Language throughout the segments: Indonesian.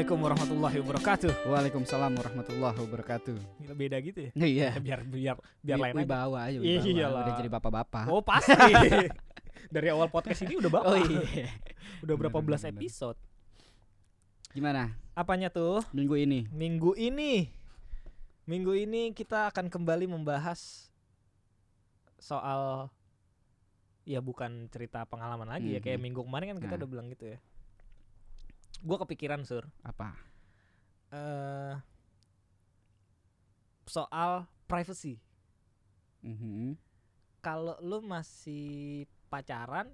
Assalamualaikum warahmatullahi wabarakatuh. Waalaikumsalam warahmatullahi wabarakatuh. Gila beda gitu ya. Iya. biar biar biar lain aja. wibawa aja Iya, wibawa. iyalah. Udah jadi bapak-bapak. Oh pasti. Dari awal podcast ini udah bapak. Oh iya. Udah berapa Bener, belas bener, episode? Gimana Apanya tuh? minggu ini? Minggu ini. Minggu ini kita akan kembali membahas soal ya bukan cerita pengalaman lagi ya kayak Mhm. minggu kemarin kan kita Nah. udah bilang gitu ya. Gua kepikiran sur Apa? eh soal privacy. Mhm. kalau lu masih pacaran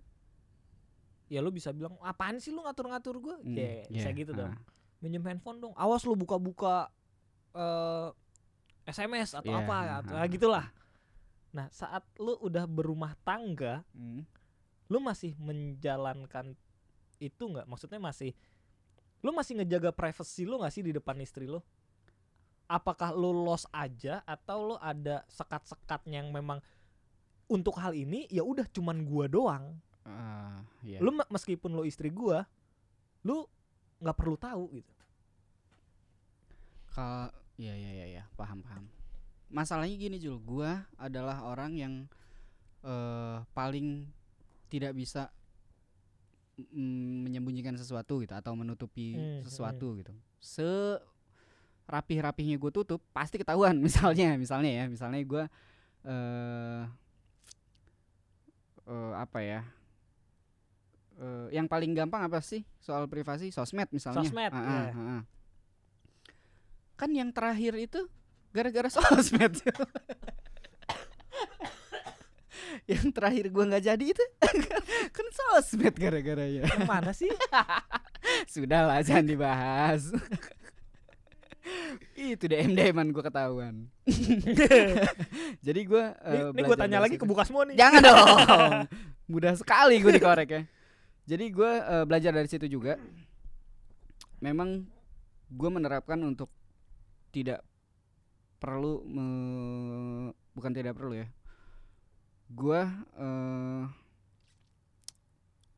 ya lu bisa bilang apaan sih lu ngatur-ngatur gue Hmm, ya bisa iya, gitu ah. dong minjem handphone dong awas lu buka-buka eh SMS atau Iya, apa ah, atau ah. gitulah nah saat lu udah berumah tangga Hmm. lu masih menjalankan itu nggak maksudnya masih lu masih ngejaga privacy lu nggak sih di depan istri lu? Apakah lu los aja atau lu ada sekat-sekat yang memang untuk hal ini ya udah cuman gua doang? Ah, iya. lu me- meskipun lu istri gua lu nggak perlu tahu gitu. Kalau ya ya ya ya, paham paham. Masalahnya gini Jul, gua adalah orang yang eh paling tidak bisa mm, menyembunyikan sesuatu gitu atau menutupi Hmm, sesuatu gitu. Se rapih-rapihnya gue tutup pasti ketahuan misalnya misalnya ya misalnya gua eh eh, apa ya eh, yang paling gampang apa sih soal privasi sosmed misalnya Sosmed, Ah, ah, iya. ah, ah. kan yang terakhir itu gara-gara sosmed yang terakhir gua nggak jadi itu kan sosmed gara-gara ya yang mana sih Sudahlah jangan dibahas. itu DM DM-an gue ketahuan. Jadi gue ini, ini gua tanya lagi ke buka semua nih Jangan dong. Mudah sekali gue dikorek ya. Jadi gue belajar dari situ juga. Memang gue menerapkan untuk tidak perlu me- bukan tidak perlu ya. Gue eh,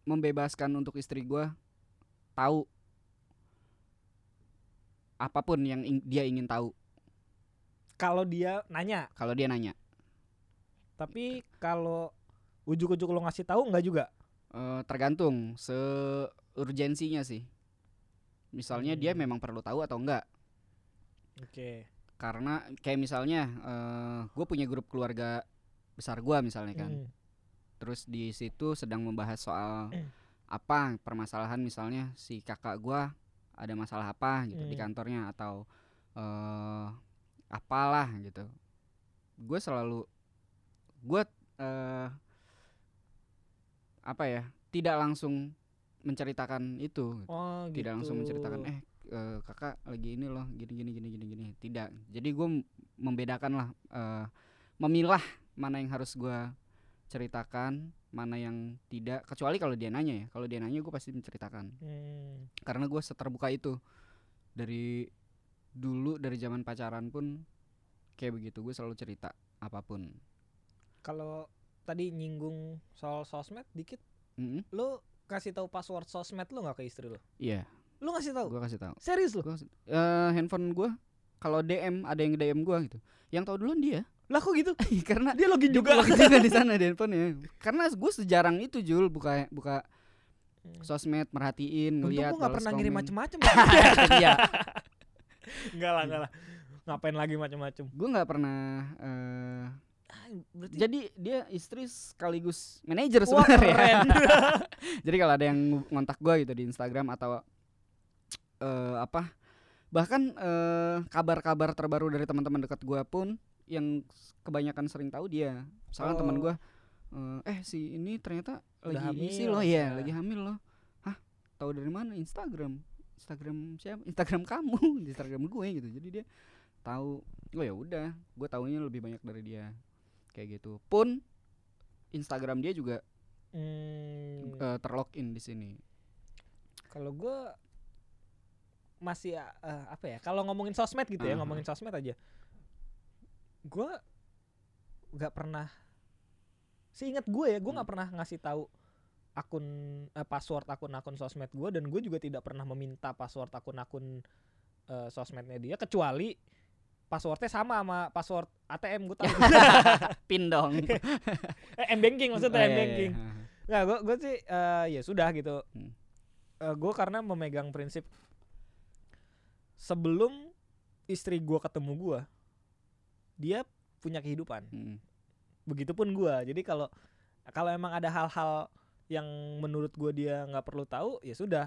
membebaskan untuk istri gue tahu apa pun yang ing- dia ingin tahu kalau dia nanya kalau dia nanya. tapi kalau ujuk-ujuk lo ngasih tahu nggak juga Eh, tergantung seurgensinya sih. Misalnya dia Hmm. memang perlu tahu atau enggak. oke Karena kayak misalnya gue punya grup keluarga besar gua misalnya kan. Hmm. Terus di situ sedang membahas soal Hmm. apa permasalahan misalnya si kakak gua ada masalah apa gitu di Hmm. kantornya atau eh apalah gitu. Gue selalu gue eh apa ya tidak langsung menceritakan itu gitu. oh gitu tidak langsung menceritakan eh eh, kakak lagi ini loh gini gini gini gini gini tidak jadi gue membedakan lah eh, memilah mana yang harus gua ceritakan mana yang tidak kecuali kalau dia nanya ya. Kalau dia nanya gue pasti menceritakan. Hmm. karena gue seterbuka itu. Dari dulu dari zaman pacaran pun kayak begitu. Gue selalu cerita apa pun. Kalau tadi nyinggung soal sosmed dikit. Mm-mm. lu kasih tahu password sosmed lu nggak ke istri lu? Iya. Lu ngasih tahu? Gue kasih tahu. Serius lu? Gua kasih- eh, handphone gue kalau DM ada yang DM gue gitu. Yang tahu duluan dia lah kok gitu? Karena dia login juga. Login juga di sana di handphonenya karena gue sejarang itu Jul buka buka sosmed merhatiin ngeliat nggak balas pernah ngirim macem-macem. Iya. Enggak lah, enggak lah. Ngapain lagi macem-macem? gue nggak pernah eh, Ah, berarti jadi dia istri sekaligus manajer sebenarnya. jadi kalau ada yang ngontak gue gitu di Instagram atau eh, apa bahkan eh, kabar-kabar terbaru dari teman-teman dekat gue pun yang kebanyakan sering tahu dia. Misalkan teman Oh. gue eh si ini ternyata Udah lagi isi hamil, loh. Ya. ya. lagi hamil loh. Hah? Tahu dari mana? Instagram. Instagram siapa? Instagram kamu. Instagram gue gitu. Jadi dia tahu. Oh ya udah. Gue taunya lebih banyak dari dia. Kayak gitu. Pun Instagram dia juga Hmm, eh, terlogin di sini. Kalau gua masih eh, apa ya? Kalau ngomongin sosmed gitu ya, Aha. ngomongin sosmed aja. Gua nggak pernah Seingat gue ya, gue nggak Hmm. pernah ngasih tahu akun eh, password akun-akun sosmed gue dan gue juga tidak pernah meminta password akun-akun eh, sosmednya dia kecuali passwordnya sama sama password ATM gue tahu Pin dong. eh, m banking maksudnya Oh, m iya, iya, banking iya. Nggak, gue gue sih eh, ya sudah gitu. Hmm. gue karena memegang prinsip sebelum istri gue ketemu gue, dia punya kehidupan. Hmm. Begitupun gue. Jadi kalau kalau emang ada hal-hal yang menurut gue dia nggak perlu tahu, ya sudah.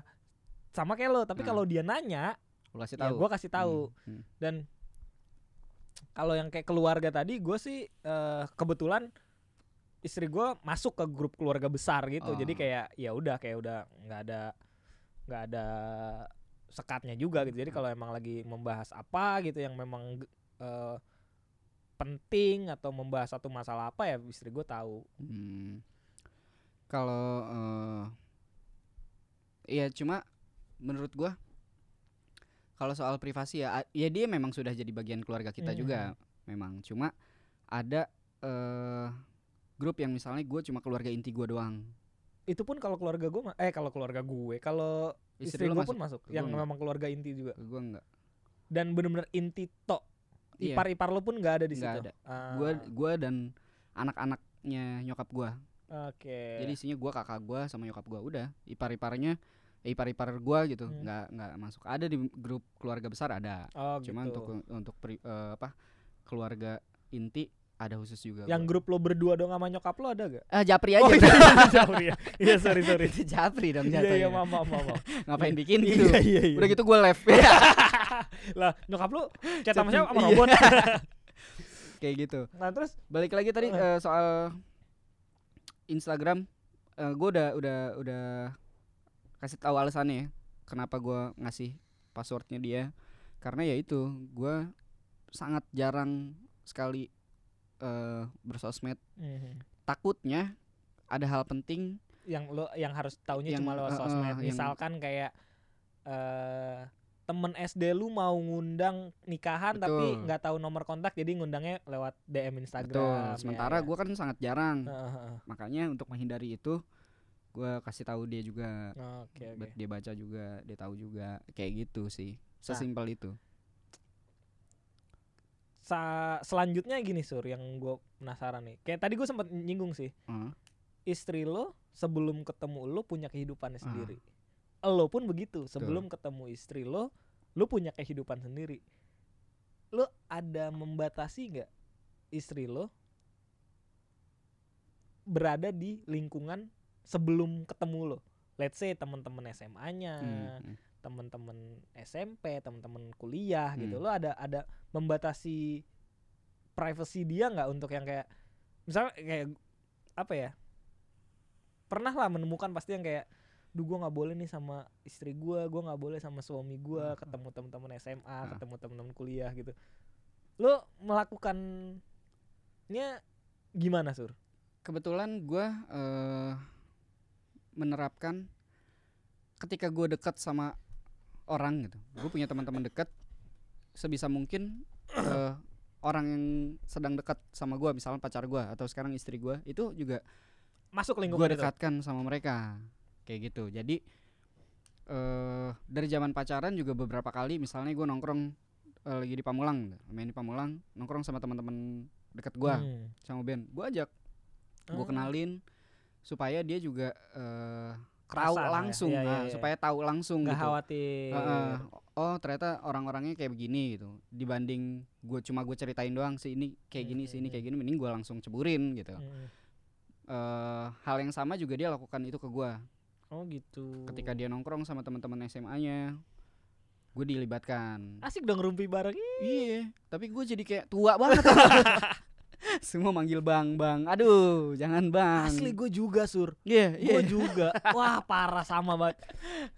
Sama kayak lo. Tapi Nah. kalau dia nanya, Lu kasih ya tahu. gue kasih tahu. Hmm, hmm. Dan kalau yang kayak keluarga tadi, gue sih eh, kebetulan istri gue masuk ke grup keluarga besar gitu. Jadi Oh. kayak ya udah kayak udah nggak ada nggak ada sekatnya juga gitu. Hmm. Jadi kalau emang lagi membahas apa gitu yang memang eh, penting atau membahas satu masalah apa ya istri gue tahu. Hmm. Kalau eh, iya cuma menurut gua kalau soal privasi ya ya dia memang sudah jadi bagian keluarga kita Hmm. juga memang cuma ada eh grup yang misalnya gue cuma keluarga inti gua doang Itu pun kalau keluarga gue eh kalau keluarga gue, kalau istri, lu gue pun masuk yang memang keluarga inti juga. gue enggak Dan bener-bener inti tok. Iya. Ipar-ipar lo pun nggak ada di Nggak situ. ada. Ah. gua gua dan anak-anaknya nyokap gua Oke. jadi isinya gua kakak gua sama nyokap gua udah ipar-iparnya eh, ipar-ipar gua gitu Hmm. nggak nggak masuk ada di grup keluarga besar ada oh, cuma gitu. untuk untuk pri- eh, apa keluarga inti ada khusus juga yang gua. grup lo berdua dong sama nyokap lo ada gak? ah japri aja Oh iya, sorry ya. Iya sorry sorry. itu japri dong Iya jatuhnya iya maaf maaf. maaf. ngapain bikin gitu Iya iya iya. udah gitu gue live Lah nyokap lo chat sama siapa sama Iya. robot. kayak gitu nah terus balik lagi tadi eh, soal Instagram gue udah udah udah kasih tahu alasannya ya kenapa gua ngasih passwordnya dia karena ya itu gue sangat jarang sekali eh bersosmed Mhm. takutnya ada hal penting yang lo yang harus taunya Yang, cuma lewat eh, eh, sosmed. yang- Misalkan kayak eh temen SD lu mau ngundang nikahan tapi Betul. nggak tahu nomor kontak jadi ngundangnya lewat DM Instagram. betul ya, sementara ya. gue kan sangat jarang heeh. makanya untuk menghindari itu gue kasih tahu dia juga oke. buat dia baca juga dia tahu juga kayak gitu sih Nah. sesimpel itu Sa selanjutnya gini sur yang gue penasaran nih. Kayak tadi gue sempat nyinggung sih. Heeh. istri lo sebelum ketemu lo punya kehidupannya Ah. sendiri. Lo pun begitu, sebelum ketemu istri lo, lo punya kehidupan sendiri. Lo ada membatasi nggak istri lo berada di lingkungan sebelum ketemu lo? Let's say teman-teman SMA-nya, Hmm, hmm. teman-teman SMP, teman-teman kuliah gitu. Hmm. Lo ada ada membatasi privacy dia nggak untuk yang kayak misalnya kayak apa ya? Pernah lah menemukan pasti yang kayak duh gue nggak boleh nih sama istri gue, gue nggak boleh sama suami gue Hmm. ketemu teman-teman SMA, Ah. ketemu teman-teman kuliah gitu. Lo melakukannya gimana sur? kebetulan gue eh menerapkan ketika gue dekat sama orang gitu gue punya teman-teman dekat sebisa mungkin eh, orang yang sedang dekat sama gue misalnya pacar gue atau sekarang istri gue itu juga Masuk gue lingkungan itu? dekatkan sama mereka kayak gitu jadi eh dari zaman pacaran juga beberapa kali misalnya gue nongkrong eh, lagi di Pamulang main di Pamulang nongkrong sama teman-teman dekat gue Hmm. sama Ben gue ajak gue Oh. kenalin supaya dia juga eh tahu ya. langsung Iya, iya, nah, iya. supaya tahu langsung nggak gitu khawatir. Heeh. oh ternyata orang-orangnya kayak begini gitu dibanding gue cuma gue ceritain doang sih ini kayak gini sih ini Hmm, kayak gini mending gue langsung ceburin gitu Hmm. eh hal yang sama juga dia lakukan itu ke gue Oh gitu. ketika dia nongkrong sama teman-teman SMA-nya gue dilibatkan asik dong rumpi bareng. iya tapi gue jadi kayak tua banget semua manggil bang bang aduh jangan bang Asli gue juga sur. iya iya Gue juga. Wah parah sama banget.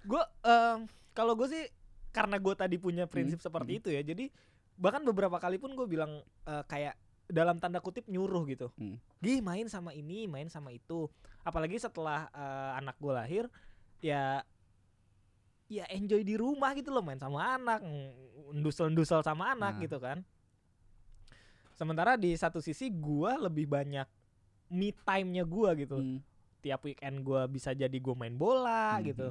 Gue em, kalau gue sih karena gue tadi punya prinsip Hmm, seperti itu ya. Jadi bahkan beberapa kali pun gue bilang eh, kayak dalam tanda kutip nyuruh gitu. Hmm. Gih main sama ini, main sama itu. Apalagi setelah eh, anak gue lahir, ya ya enjoy di rumah gitu loh main sama anak, ndusel-ndusel sama anak Nah. gitu kan. Sementara di satu sisi gua lebih banyak me time-nya gua gitu. Hmm. tiap weekend gua bisa jadi gua main bola Mhm. gitu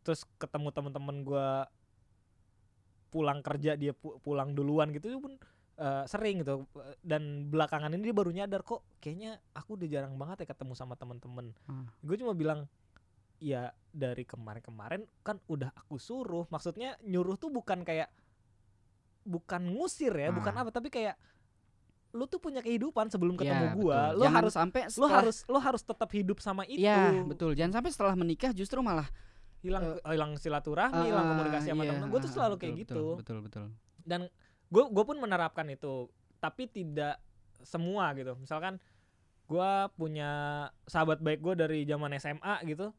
terus ketemu temen-temen gua pulang kerja dia pu- pulang duluan gitu itu pun eh, sering gitu dan belakangan ini dia baru nyadar kok kayaknya aku udah jarang banget ya ketemu sama temen-temen Ah. gue cuma bilang ya dari kemarin-kemarin kan udah aku suruh maksudnya nyuruh tuh bukan kayak bukan ngusir ya bukan Ah. apa tapi kayak lu tuh punya kehidupan sebelum ketemu Ya, gua betul. lu Jangan harus sampai lu setelah- harus lu harus tetap hidup sama itu Iya, betul. Jangan sampai setelah menikah justru malah hilang hilang silaturahmi hilang Ah, komunikasi sama iya, temen gue tuh selalu betul, kayak betul, gitu Betul, betul. dan gue gue pun menerapkan itu tapi tidak semua gitu misalkan gue punya sahabat baik gue dari zaman SMA gitu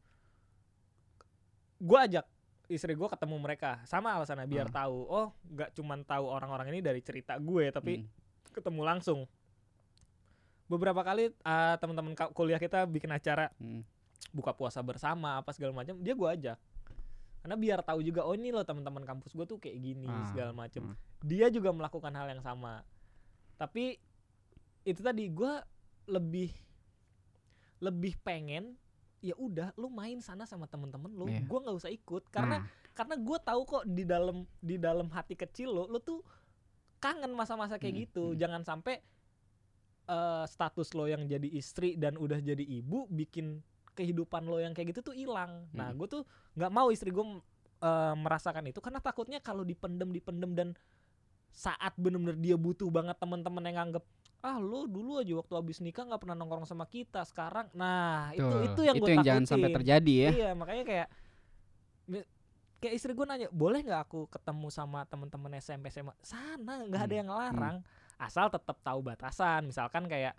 gue ajak istri gue ketemu mereka sama alasannya biar Ah. tahu oh nggak cuman tahu orang-orang ini dari cerita gue tapi Mm. ketemu langsung beberapa kali ah, teman-teman kuliah kita bikin acara Mm. buka puasa bersama apa segala macam dia gue ajak karena biar tahu juga oh ini loh teman-teman kampus gue tuh kayak gini Ah, segala macam ah. dia juga melakukan hal yang sama tapi itu tadi gue lebih lebih pengen ya udah lu main sana sama temen-temen lu Iya. gue nggak usah ikut karena Nah, karena gue tahu kok di dalam di dalam hati kecil lo lu tuh kangen masa-masa kayak Hmm, gitu hmm. jangan sampai eh, status lo yang jadi istri dan udah jadi ibu bikin kehidupan lo yang kayak gitu tuh hilang nah Hmm. gue tuh nggak mau istri gue merasakan itu karena takutnya kalau dipendem dipendem dan saat bener-bener dia butuh banget teman-teman yang nganggep ah lo dulu aja waktu habis nikah nggak pernah nongkrong sama kita sekarang nah itu betul. itu yang gue jangan sampai takutin. terjadi ya. Iya, makanya kayak kayak istri gue nanya, boleh nggak aku ketemu sama teman-teman SMP SMA? Sana nggak ada Hmm, yang larang, asal tetap tahu batasan. Misalkan kayak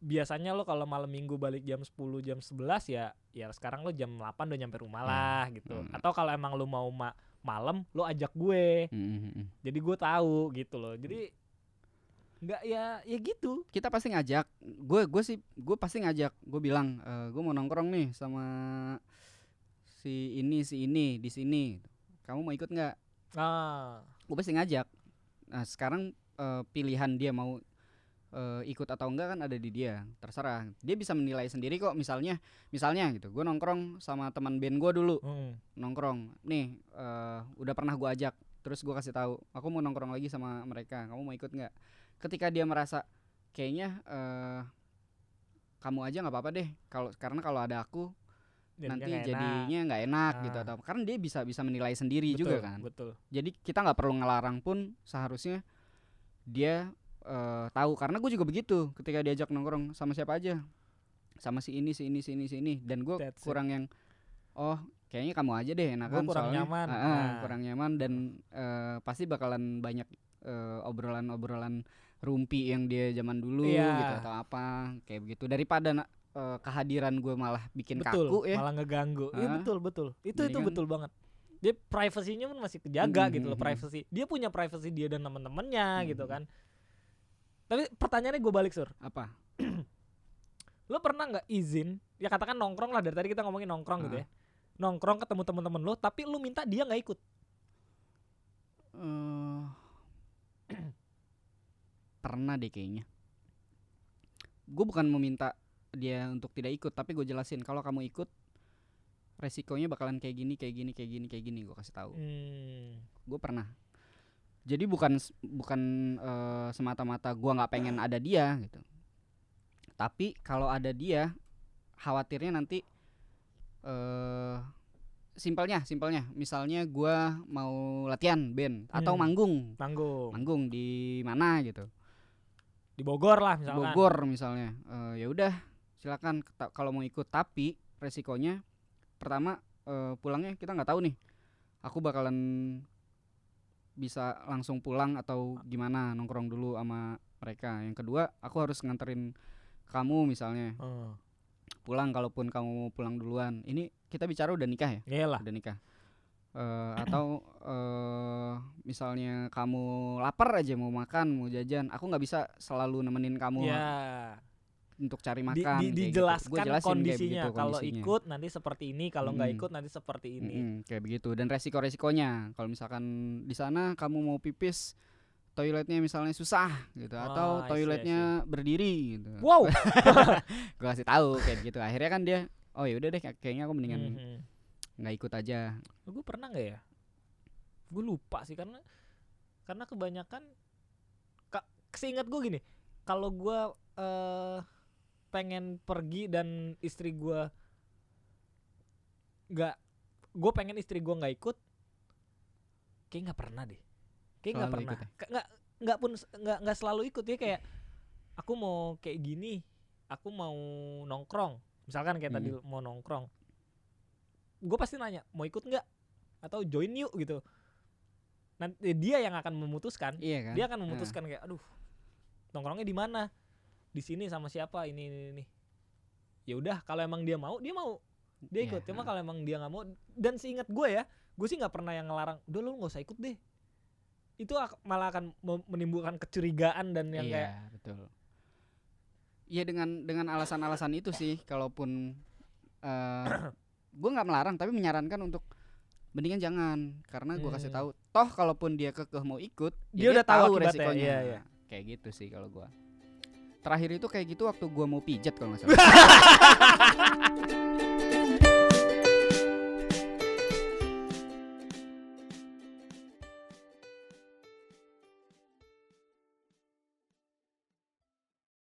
biasanya lo kalau malam minggu balik jam 10 jam 11 ya ya sekarang lo jam 8 udah nyampe rumah lah gitu. Hmm. Atau kalau emang lo mau ma- malam lo ajak gue. Mm, mm, mm. Jadi gue tahu gitu loh. Jadi nggak ya ya gitu. Kita pasti ngajak. Gue gue sih gue pasti ngajak. Gue bilang gue mau nongkrong nih sama si ini si ini di sini. Kamu mau ikut nggak? Ah, gue pasti ngajak nah sekarang eh, pilihan dia mau eh, ikut atau enggak kan ada di dia terserah dia bisa menilai sendiri kok misalnya misalnya gitu gue nongkrong sama teman band gue dulu mm, nongkrong nih eh, udah pernah gue ajak terus gue kasih tahu aku mau nongkrong lagi sama mereka kamu mau ikut nggak ketika dia merasa kayaknya eh, kamu aja nggak apa-apa deh kalau karena kalau ada aku jadinya nanti nggak enak. jadinya nggak enak gitu Ah. atau karena dia bisa bisa menilai sendiri Betul, juga kan Betul. jadi kita nggak perlu ngelarang pun seharusnya dia eh, tahu karena gue juga begitu ketika diajak nongkrong sama siapa aja sama si ini si ini si ini si ini dan gue That's it. kurang yang oh kayaknya kamu aja deh enakan kurang soalnya nyaman. Nah. kurang nyaman dan eh, pasti bakalan banyak eh, obrolan-obrolan rumpi yang dia zaman dulu Iya. gitu atau apa kayak begitu daripada na- eh, kehadiran gue malah bikin betul, kaku ya malah ngeganggu. Iya Ah. betul betul. Itu itu kan- betul banget. Dia privasinya pun masih kejaga Mhm, gitu loh, privacy. Dia punya privacy dia dan teman-temannya gitu Mhm. kan. Tapi pertanyaannya gue balik sur, apa lo pernah nggak izin? Ya katakan nongkrong lah dari tadi kita ngomongin nongkrong gitu Ah. ya. Nongkrong ketemu teman-teman lo, tapi lo minta dia nggak ikut. eh pernah deh kayaknya gue bukan meminta dia untuk tidak ikut tapi gue jelasin kalau kamu ikut resikonya bakalan kayak gini kayak gini kayak gini kayak gini gue kasih tahu Hmm. gue pernah jadi bukan bukan eh, semata-mata gue nggak pengen ada dia gitu. Tapi kalau ada dia khawatirnya nanti eh simpelnya simpelnya. Misalnya gue mau latihan band atau Hmm. manggung. Manggung. Manggung di mana gitu. Di Bogor lah Di misalkan. Bogor misalnya. Eh, ya udah silakan kalau mau ikut. Tapi resikonya pertama eh, pulangnya kita nggak tahu nih. Aku bakalan bisa langsung pulang atau gimana nongkrong dulu sama mereka yang kedua aku harus nganterin kamu misalnya Hmm. pulang kalaupun kamu mau pulang duluan ini kita bicara udah nikah ya Iyalah. udah nikah Eh, atau eh misalnya kamu lapar aja mau makan mau jajan aku nggak bisa selalu nemenin kamu Ya. Untuk cari Di, makan di- kayak gitu. Dijelaskan jelasin kayak kondisinya. begitu Kalau ikut nanti seperti ini, kalau nggak Mm-mm. ikut nanti seperti ini. Mm-mm, kayak begitu dan resiko-resikonya kalau misalkan di sana kamu mau pipis toiletnya misalnya susah gitu atau Oh, I see, toiletnya berdiri gitu. wow Gue kasih tahu kayak gitu. Akhirnya kan dia oh ya udah deh kayaknya aku mendingan Mhm. nggak ikut aja. gue pernah nggak ya gue lupa sih karena karena kebanyakan kak seingat gue gini kalau gue eh pengen pergi dan istri gue nggak gue pengen istri gue nggak ikut kayak nggak pernah deh. Kayak nggak pernah. ya? Nggak nggak pun nggak nggak selalu ikut ya kayak aku mau kayak gini aku mau nongkrong. Misalkan kayak tadi Hmm. mau nongkrong. Gue pasti nanya mau ikut nggak? Atau join yuk gitu. Nanti dia yang akan memutuskan. Iya kan? dia akan memutuskan kayak aduh nongkrongnya di mana di sini sama siapa ini ini ini ya udah kalau emang dia mau dia mau dia ikut cuma ha. kalau emang dia nggak mau dan seingat gue ya gue sih nggak pernah yang ngelarang udah lu nggak usah ikut deh itu ak- malah akan menimbulkan kecurigaan dan yang iya, kayak betul. Iya dengan dengan alasan-alasan itu sih kalaupun eh gue nggak melarang tapi menyarankan untuk mendingan jangan karena gue kasih Hmm. tahu toh kalaupun dia kekeh mau ikut Dia ya udah tahu akibatnya, resikonya iya, iya. kayak gitu sih kalau gua terakhir itu kayak gitu waktu gua mau pijat kalau nggak salah